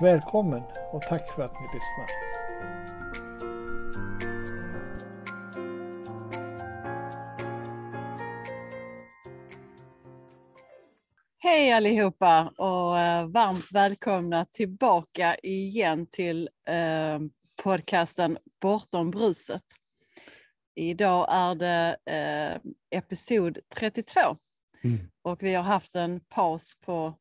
Välkommen och tack för att ni lyssnar. Hej allihopa och eh, varmt välkomna tillbaka igen till eh, podcasten Bortom bruset. Idag är det eh, episod 32 mm. och vi har haft en paus på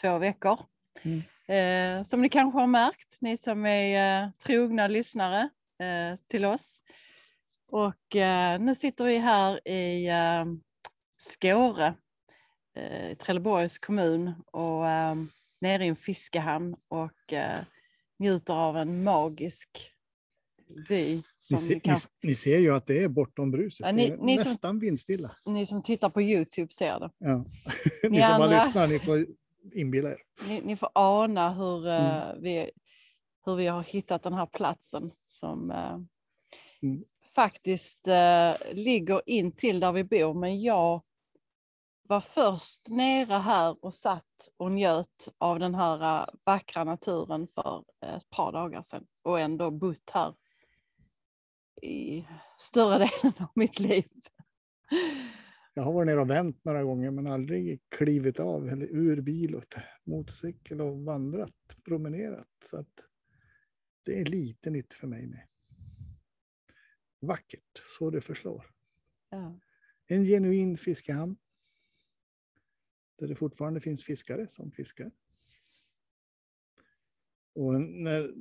två veckor. Mm. Eh, som ni kanske har märkt, ni som är eh, trogna lyssnare eh, till oss. Och eh, nu sitter vi här i eh, Skåre, eh, i Trelleborgs kommun och eh, nere i en fiskehamn och njuter av en magisk vy. Ni ser, kan... ni, ni, ser, ju att det är bortom bruset. Ja, ni, ni nästan som, vindstilla. Ni som tittar på Youtube ser det. Ja. ni som andra... bara lyssnar, ni får inbilla er. Ni, ni får ana hur, eh, mm. vi, hur vi har hittat den här platsen som uh, mm. faktiskt uh, ligger in till där vi bor. Men jag var först nere här och satt och njöt av den här vackra naturen för ett par dagar sedan och ändå bott här i större delen av mitt liv. Jag har varit nere och vänt några gånger men aldrig klivit av eller ur bil och motorcykel och vandrat, promenerat. Så det är lite nytt för mig med. Vackert, så det förslår. Ja. En genuin fiskehamn. Där det fortfarande finns fiskare som fiskar. Och när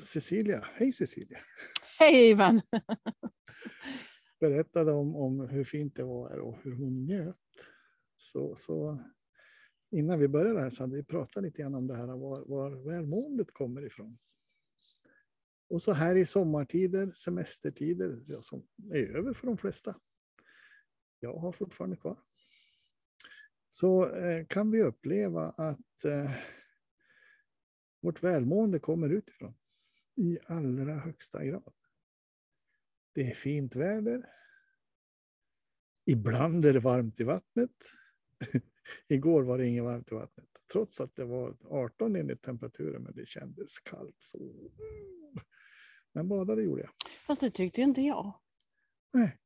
Cecilia, hej Cecilia. Hej Ivan berättade om, om hur fint det var och hur hon njöt. Så, så innan vi började här så hade vi pratat lite grann om det här var, var välmåendet kommer ifrån. Och så här i sommartider, semestertider, ja, som är över för de flesta. Jag har fortfarande kvar. Så eh, kan vi uppleva att eh, vårt välmående kommer utifrån i allra högsta grad. Det är fint väder. Ibland är det varmt i vattnet. Igår var det inget varmt i vattnet, trots att det var 18 enligt temperaturen, men det kändes kallt. Så... Men badade gjorde jag. Fast det tyckte inte jag. Nej.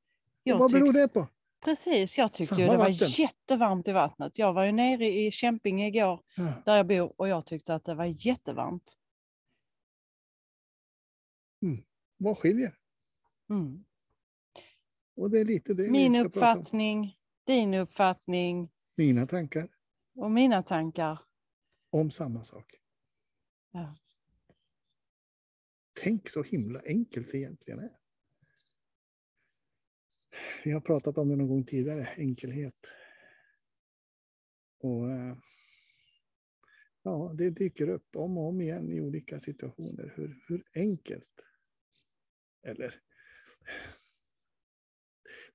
Jag vad beror det på? Precis, jag tyckte ju det vatten. var jättevarmt i vattnet. Jag var ju nere i Kämpinge igår, ja. där jag bor, och jag tyckte att det var jättevarmt. Mm. Vad skiljer? Mm. Och det är lite det Min uppfattning, din uppfattning. Mina tankar. Och mina tankar. Om samma sak. Ja. Tänk så himla enkelt det egentligen är. Vi har pratat om det någon gång tidigare, enkelhet. Och eh, ja, det dyker upp om och om igen i olika situationer hur, hur enkelt eller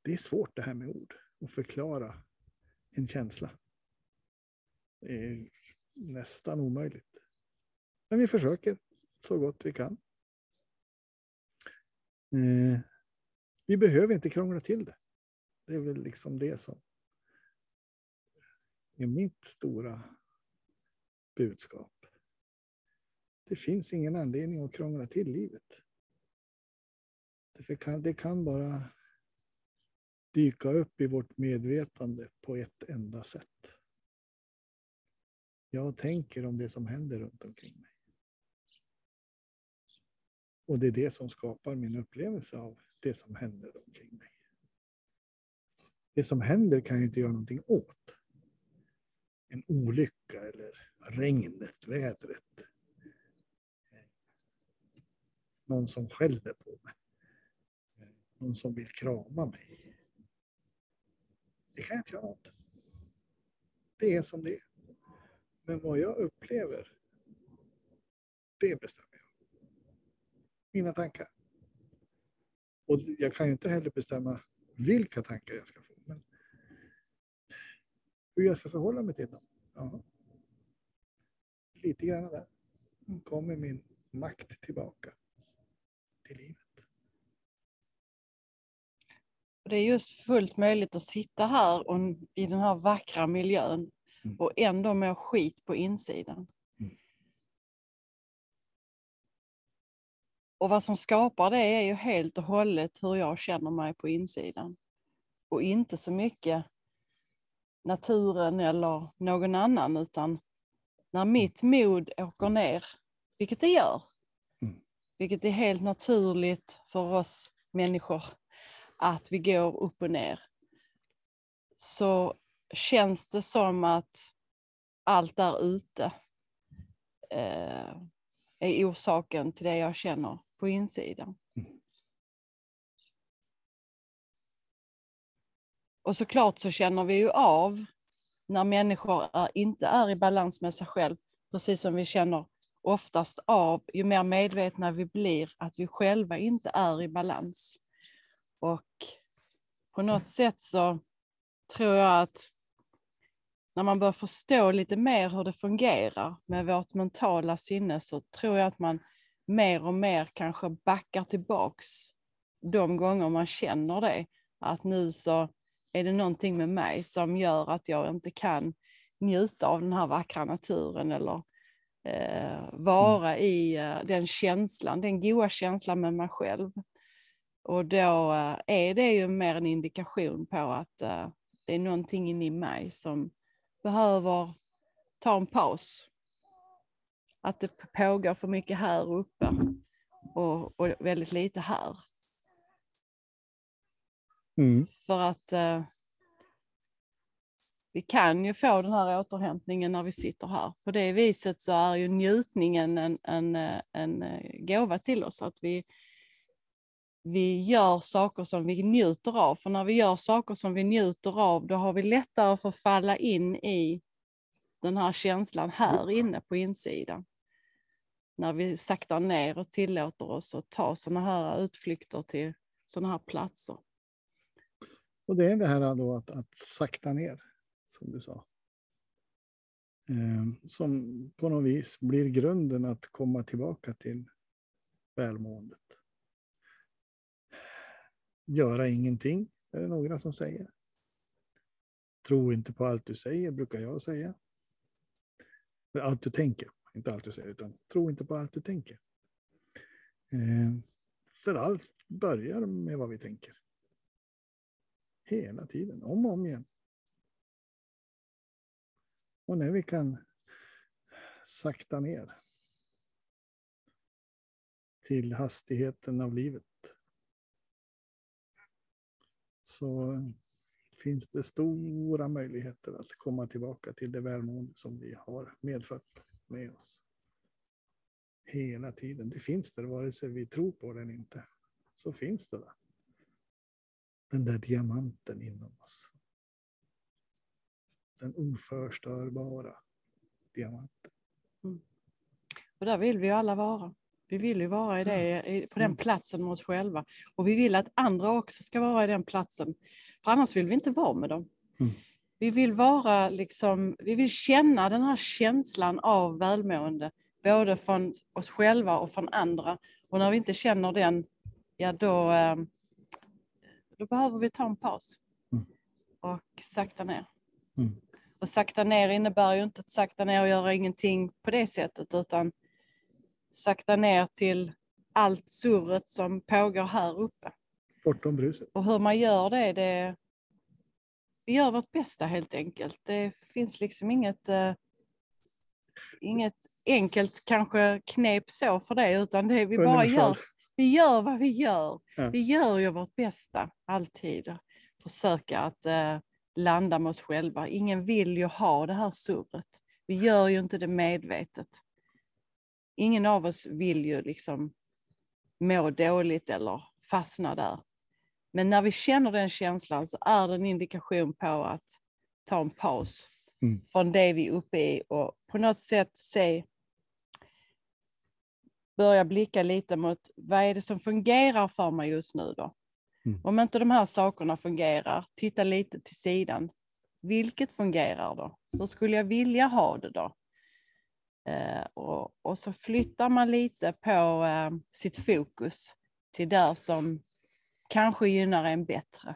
det är svårt det här med ord att förklara en känsla. Det är nästan omöjligt. Men vi försöker så gott vi kan. Mm. vi behöver inte krångla till det. Det är väl liksom det som är mitt stora budskap. Det finns ingen anledning att krångla till livet. Det kan, det kan bara dyka upp i vårt medvetande på ett enda sätt. Jag tänker om det som händer runt omkring mig. Och det är det som skapar min upplevelse av det som händer omkring mig. Det som händer kan jag inte göra någonting åt. En olycka eller regnet, vädret. Någon som skäller på mig. Någon som vill krama mig. Det kan jag inte göra åt. Det är som det är. Men vad jag upplever det bestämmer jag. Mina tankar. Och jag kan ju inte heller bestämma vilka tankar jag ska få. Men hur jag ska förhålla mig till dem. Ja. Lite grann där kommer min makt tillbaka till livet. Det är just fullt möjligt att sitta här och, i den här vackra miljön Mm. och ändå må skit på insidan. Mm. Och vad som skapar det är ju helt och hållet hur jag känner mig på insidan. Och inte så mycket naturen eller någon annan, utan när mitt mod åker ner, vilket det gör, Mm. vilket är helt naturligt för oss människor, att vi går upp och ner, så känns det som att allt där ute eh, är orsaken till det jag känner på insidan. Mm. Och såklart så känner vi ju av när människor är, inte är i balans med sig själv, precis som vi känner oftast av, ju mer medvetna vi blir att vi själva inte är i balans. På något sätt så tror jag att när man börjar förstå lite mer hur det fungerar med vårt mentala sinne så tror jag att man mer och mer kanske backar tillbaks de gånger man känner det. Att nu så är det någonting med mig som gör att jag inte kan njuta av den här vackra naturen eller eh, vara i eh, den känslan, den goda känslan med mig själv. Och då eh, är det ju mer en indikation på att eh, det är någonting inne i mig som behöver ta en paus. Att det pågår för mycket här uppe och, och väldigt lite här. Mm. För att eh, vi kan ju få den här återhämtningen när vi sitter här. På det viset så är ju njutningen en, en, eh, en gåva till oss. Att vi, vi gör saker som vi njuter av. För när vi gör saker som vi njuter av, då har vi lättare för att falla in i den här känslan här inne på insidan. När vi saktar ner och tillåter oss att ta sådana här utflykter till sådana här platser. Och det är det här då att, att sakta ner, som du sa. Eh, som på något vis blir grunden att komma tillbaka till välmåendet. Göra ingenting, är det några som säger. Tro inte på allt du säger, brukar jag säga. För allt du tänker, inte allt du säger, utan tro inte på allt du tänker. Eh, för allt börjar med vad vi tänker. Hela tiden, om och om igen. Och när vi kan sakta ner till hastigheten av livet så finns det stora möjligheter att komma tillbaka till det välmående som vi har medfött med oss. Hela tiden. Det finns där vare sig vi tror på det eller inte. Så finns det där. Den där diamanten inom oss. Den oförstörbara diamanten. Mm. Och där vill vi ju alla vara. Vi vill ju vara i det, i- på den Mm. platsen med oss själva. Och vi vill att andra också ska vara i den platsen. För annars vill vi inte vara med dem. Mm. Vi vill vara liksom, vi vill känna den här känslan av välmående. Både från oss själva och från andra. Och när vi inte känner den, ja då, eh, då behöver vi ta en paus. Mm. Och sakta ner. Mm. Och sakta ner innebär ju inte att sakta ner och göra ingenting på det sättet, utan sakta ner till allt surret som pågår här uppe. Bortom bruset. Och hur man gör det, det vi gör vårt bästa helt enkelt. Det finns liksom inget, eh, inget enkelt kanske knep så för det, utan det vi bara gör, vi gör vad vi gör. Ja. Vi gör ju vårt bästa alltid. Försöka att eh, landa med oss själva. Ingen vill ju ha det här surret. Vi gör ju inte det medvetet. Ingen av oss vill ju liksom må dåligt eller fastna där. Men när vi känner den känslan så är det en indikation på att ta en paus Mm. från det vi är uppe i och på något sätt se börja blicka lite mot vad är det som fungerar för mig just nu då? Mm. Om inte de här sakerna fungerar, titta lite till sidan. Vilket fungerar då? Hur skulle jag vilja ha det då? Eh, och, och så flyttar man lite på eh, sitt fokus till där som kanske gynnar en bättre.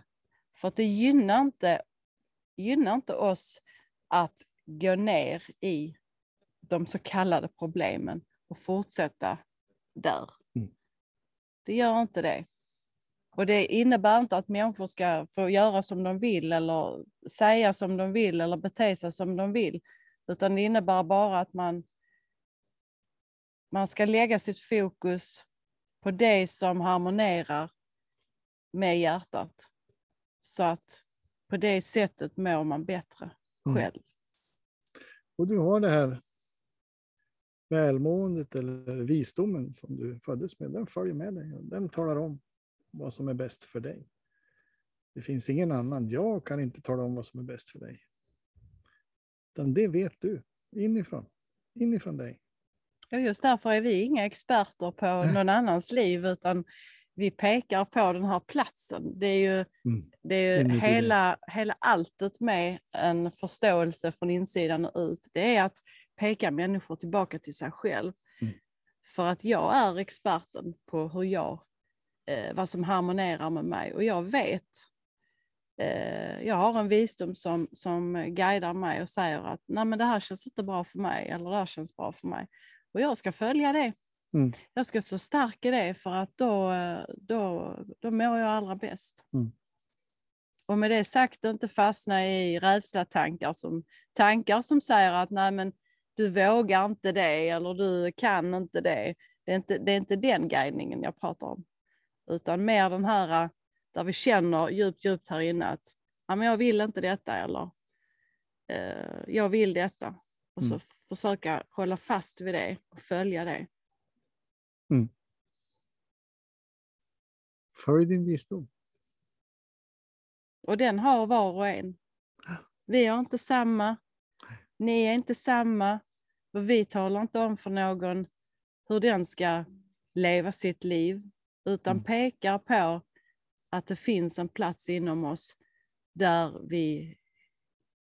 För att det gynnar inte, gynnar inte oss att gå ner i de så kallade problemen och fortsätta där. Mm. Det gör inte det. Och det innebär inte att människor ska få göra som de vill eller säga som de vill eller bete sig som de vill. Utan det innebär bara att man, man ska lägga sitt fokus på det som harmonerar med hjärtat. Så att på det sättet mår man bättre Mm. själv. Och du har det här välmåendet eller visdomen som du föddes med. Den följer med dig. Den talar om vad som är bäst för dig. Det finns ingen annan. Jag kan inte tala om vad som är bäst för dig. Utan det vet du inifrån. Inifrån dig. Och just därför är vi inga experter på någon annans liv, utan vi pekar på den här platsen. Det är ju, Mm. det är ju hela, hela alltet med en förståelse från insidan och ut. Det är att peka människor tillbaka till sig själv. Mm. För att jag är experten på hur jag, eh, vad som harmonerar med mig. Och jag vet, eh, jag har en visdom som, som guidar mig och säger att Nej, men det här känns inte bra för mig, eller det här känns bra för mig. Och jag ska följa det. Mm. Jag ska stå stark i det för att då, eh, då, då mår jag allra bäst. Mm. Och med det sagt, inte fastna i rädslatankar som, tankar som säger att nej men du vågar inte det eller du kan inte det. Det är inte, det är inte den guidningen jag pratar om. Utan mer den här eh, där vi känner djupt, djupt här inne att ja, men jag vill inte detta eller eh, jag vill detta. Och så Mm. försöka hålla fast vid det och följa det. Följ din visdom. Och den har var och en. Vi har inte samma. Ni är inte samma. Och vi talar inte om för någon hur den ska leva sitt liv. Utan Mm. pekar på att det finns en plats inom oss där, vi,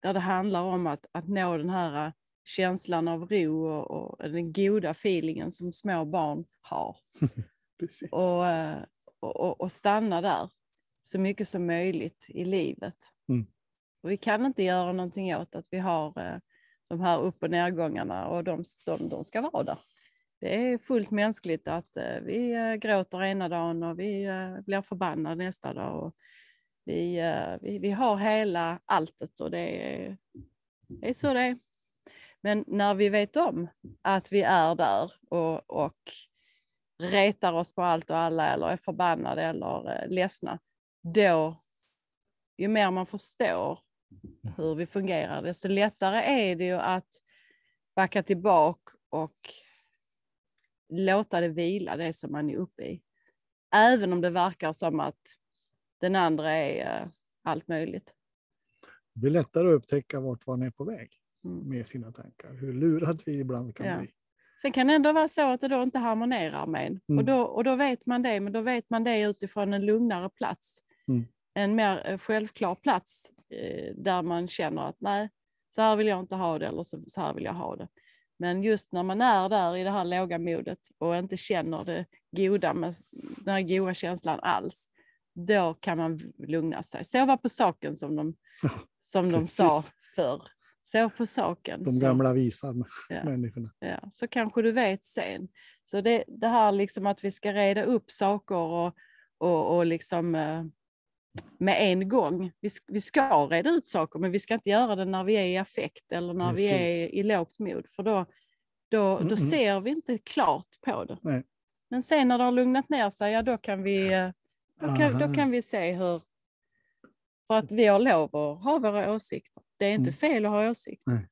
där det handlar om att, att nå den här känslan av ro och, och den goda feelingen som små barn har. Och, eh, och, och, och stanna där så mycket som möjligt i livet. Mm. Vi kan inte göra någonting åt att vi har eh, de här upp och nedgångarna och de, de, de ska vara där. Det är fullt mänskligt att eh, vi gråter ena dagen och vi blir förbannade nästa dag. Och vi, vi, vi har hela alltet och det är, det är så det är. Men när vi vet om att vi är där och, och retar oss på allt och alla eller är förbannade eller eh, ledsna, då, ju mer man förstår hur vi fungerar, desto lättare är det ju att backa tillbaka och låta det vila, det som man är uppe i. Även om det verkar som att den andra är eh, allt möjligt. Det blir lättare att upptäcka vart man är på väg Mm. Med sina tankar. Hur lurad vi ibland kan Ja. bli. Sen kan det ändå vara så att det då inte harmonerar med en. Mm. Och, då, och då vet man det, men då vet man det utifrån en lugnare plats. Mm. En mer eh, självklar plats eh, där man känner att nej, så här vill jag inte ha det eller så, så här vill jag ha det. Men just när man är där i det här låga modet och inte känner det goda med den här goda känslan alls, då kan man lugna sig. Sova på saken som de, som de sa förr. Sov på saken. De så- gamla visa Ja. människorna. Ja, så kanske du vet sen. Så det, det här liksom att vi ska reda upp saker och, och, och liksom eh, med en gång. Vi, vi ska reda ut saker, men vi ska inte göra det när vi är i affekt eller när vi är Precis. i lågt mod, för då, då, Mm, då mm. ser vi inte klart på det. Nej. Men sen när det har lugnat ner sig, ja, då kan vi, eh, då kan, då kan vi se hur... För att vi har lov att ha våra åsikter. Det är inte Mm. fel att ha åsikter.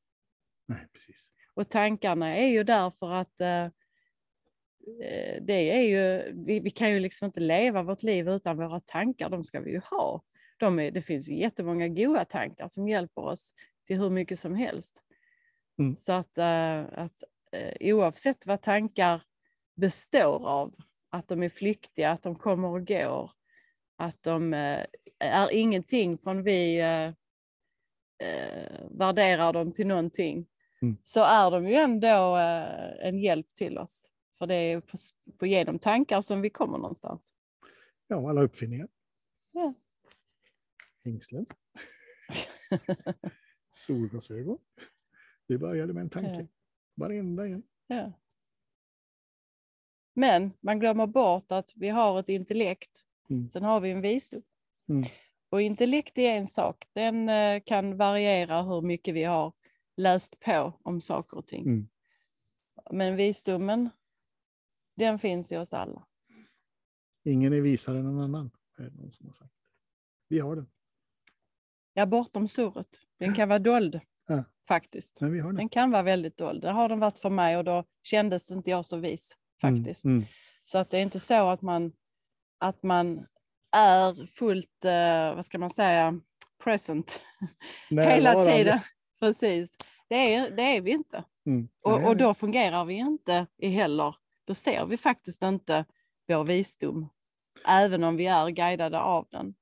Nej, precis. Och tankarna är ju där för att eh, eh, det är ju, vi, vi kan ju liksom inte leva vårt liv utan våra tankar, de ska vi ju ha. De är, det finns ju jättemånga goda tankar som hjälper oss till hur mycket som helst. Mm. Så att, eh, att eh, oavsett vad tankar består av. Att de är flyktiga, att de kommer och går. Att de eh, är ingenting från vi eh, eh, värderar dem till någonting. Mm. Så är de ju ändå eh, en hjälp till oss. För det är på, på genom tankar som vi kommer någonstans. Ja, alla uppfinningar. Ja. Hängslen. Solglasögon. Det började med en tanke. Ja. Varenda en. Ja. Men man glömmer bort att vi har ett intellekt. Mm. Sen har vi en visdom. Mm. Och intellekt är en sak. Den eh, kan variera hur mycket vi har läst på om saker och ting. Mm. Men visdomen, den finns i oss alla. Ingen är visare än någon annan. Är någon som har sagt. Vi har den. Ja, bortom surret. Den kan vara dold Ja. faktiskt. Men vi har den. Den kan vara väldigt dold. Det har den varit för mig och då kändes inte jag så vis faktiskt. Mm. Mm. Så att det är inte så att man, att man är fullt, eh, vad ska man säga, present hela tiden. Precis. Det är, det är vi inte. Mm. Och, och då fungerar vi inte heller. Då ser vi faktiskt inte vår visdom. Även om vi är guidade av den.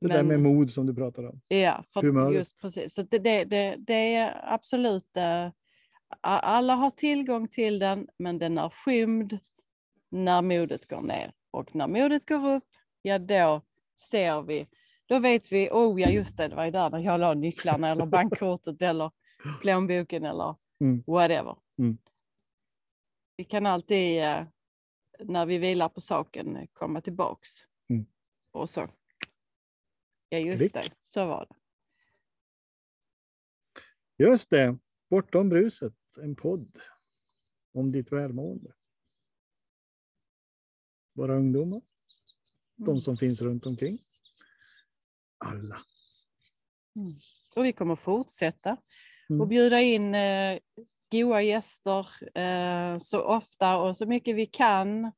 Det där med men- mod som du pratar om. Ja, för just precis. Så det, det, det, det är absolut, eh, alla har tillgång till den, men den är skymd när modet går ner. Och när modet går upp, ja då ser vi, då vet vi, oh ja just det, det var ju där när jag la nycklarna eller bankkortet eller plånboken eller Mm. whatever. Mm. Vi kan alltid, eh, när vi vilar på saken, eh, komma tillbaks. Mm. Och så. Ja just Klick. det, så var det. Just det. Bortom bruset. En podd om ditt välmående. Våra ungdomar, de Mm. som finns runt omkring. Alla. Och vi kommer fortsätta Mm. och bjuda in eh, goa gäster eh, så ofta och så mycket vi kan.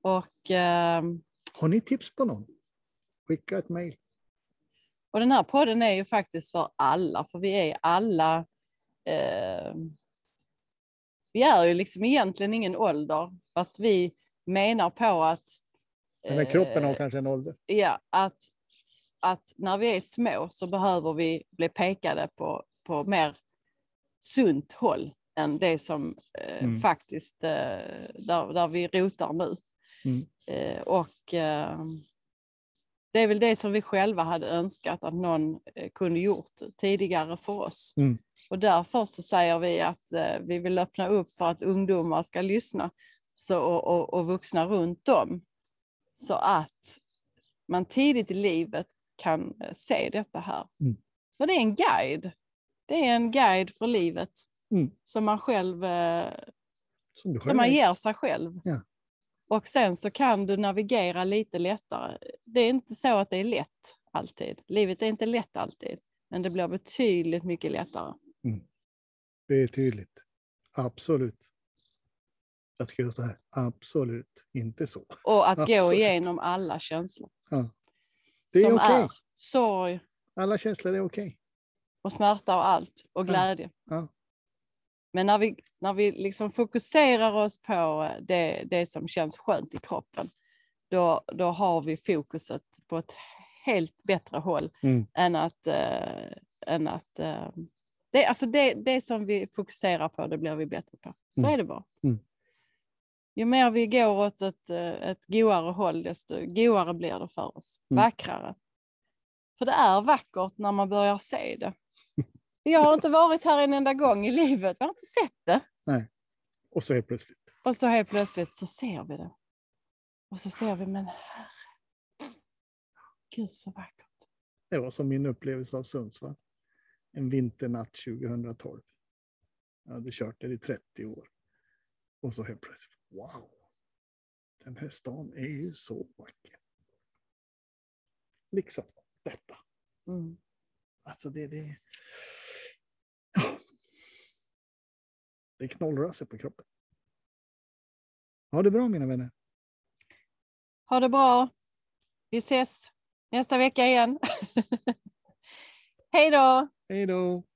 Och, eh, Har ni tips på någon? Skicka ett mejl. och den här podden är ju faktiskt för alla, för vi är alla eh, vi är ju liksom egentligen ingen ålder, fast vi menar på att Här kroppen har eh, kanske en ålder. ja, att, att när vi är små så behöver vi bli pekade på, på mer sunt håll än det som eh, Mm. faktiskt eh, där, där vi rotar nu. Mm. Eh, och eh, det är väl det som vi själva hade önskat att någon eh, kunde gjort tidigare för oss. Mm. Och därför så säger vi att vi vill öppna upp för att ungdomar ska lyssna så, och, och, och vuxna runt om. Så att man tidigt i livet kan eh, se detta här. Mm. För det är en guide. Det är en guide för livet Mm. som man själv eh, Som själv som man är. ger sig själv. Ja. Och sen så kan du navigera lite lättare. Det är inte så att det är lätt alltid. Livet är inte lätt alltid, men det blir betydligt mycket lättare. Det är tydligt. Absolut. Jag så här. Absolut inte så. Och att gå Absolut. igenom alla känslor. Ja. Det är okej. är sorg Alla känslor är okej. och smärta och allt och Ja. glädje. Ja. Men när vi, när vi liksom fokuserar oss på det, det som känns skönt i kroppen, då, då har vi fokuset på ett helt bättre håll Mm. än att, eh, än att eh, det, alltså det, det som vi fokuserar på, det blir vi bättre på. Så Mm. är det bara. Mm. Ju mer vi går åt ett, eh, ett goare håll, desto goare blir det för oss. Mm. Vackrare. För det är vackert när man börjar se det. Jag har inte varit här en enda gång i livet. Jag har inte sett det. Och så helt plötsligt. Och så helt plötsligt så ser vi det. Och så ser vi, men herre. Gud så vackert. Det var som min upplevelse av Sundsvall. En vinternatt 2012. Jag hade kört där i 30 år. Och så helt plötsligt, wow. Den här stan är ju så vacker. Liksom detta. Mm. Alltså det, det... Ja. Det knollrör sig på kroppen. Ha det bra mina vänner. Ha det bra. Vi ses nästa vecka igen. Hej då! Hej då!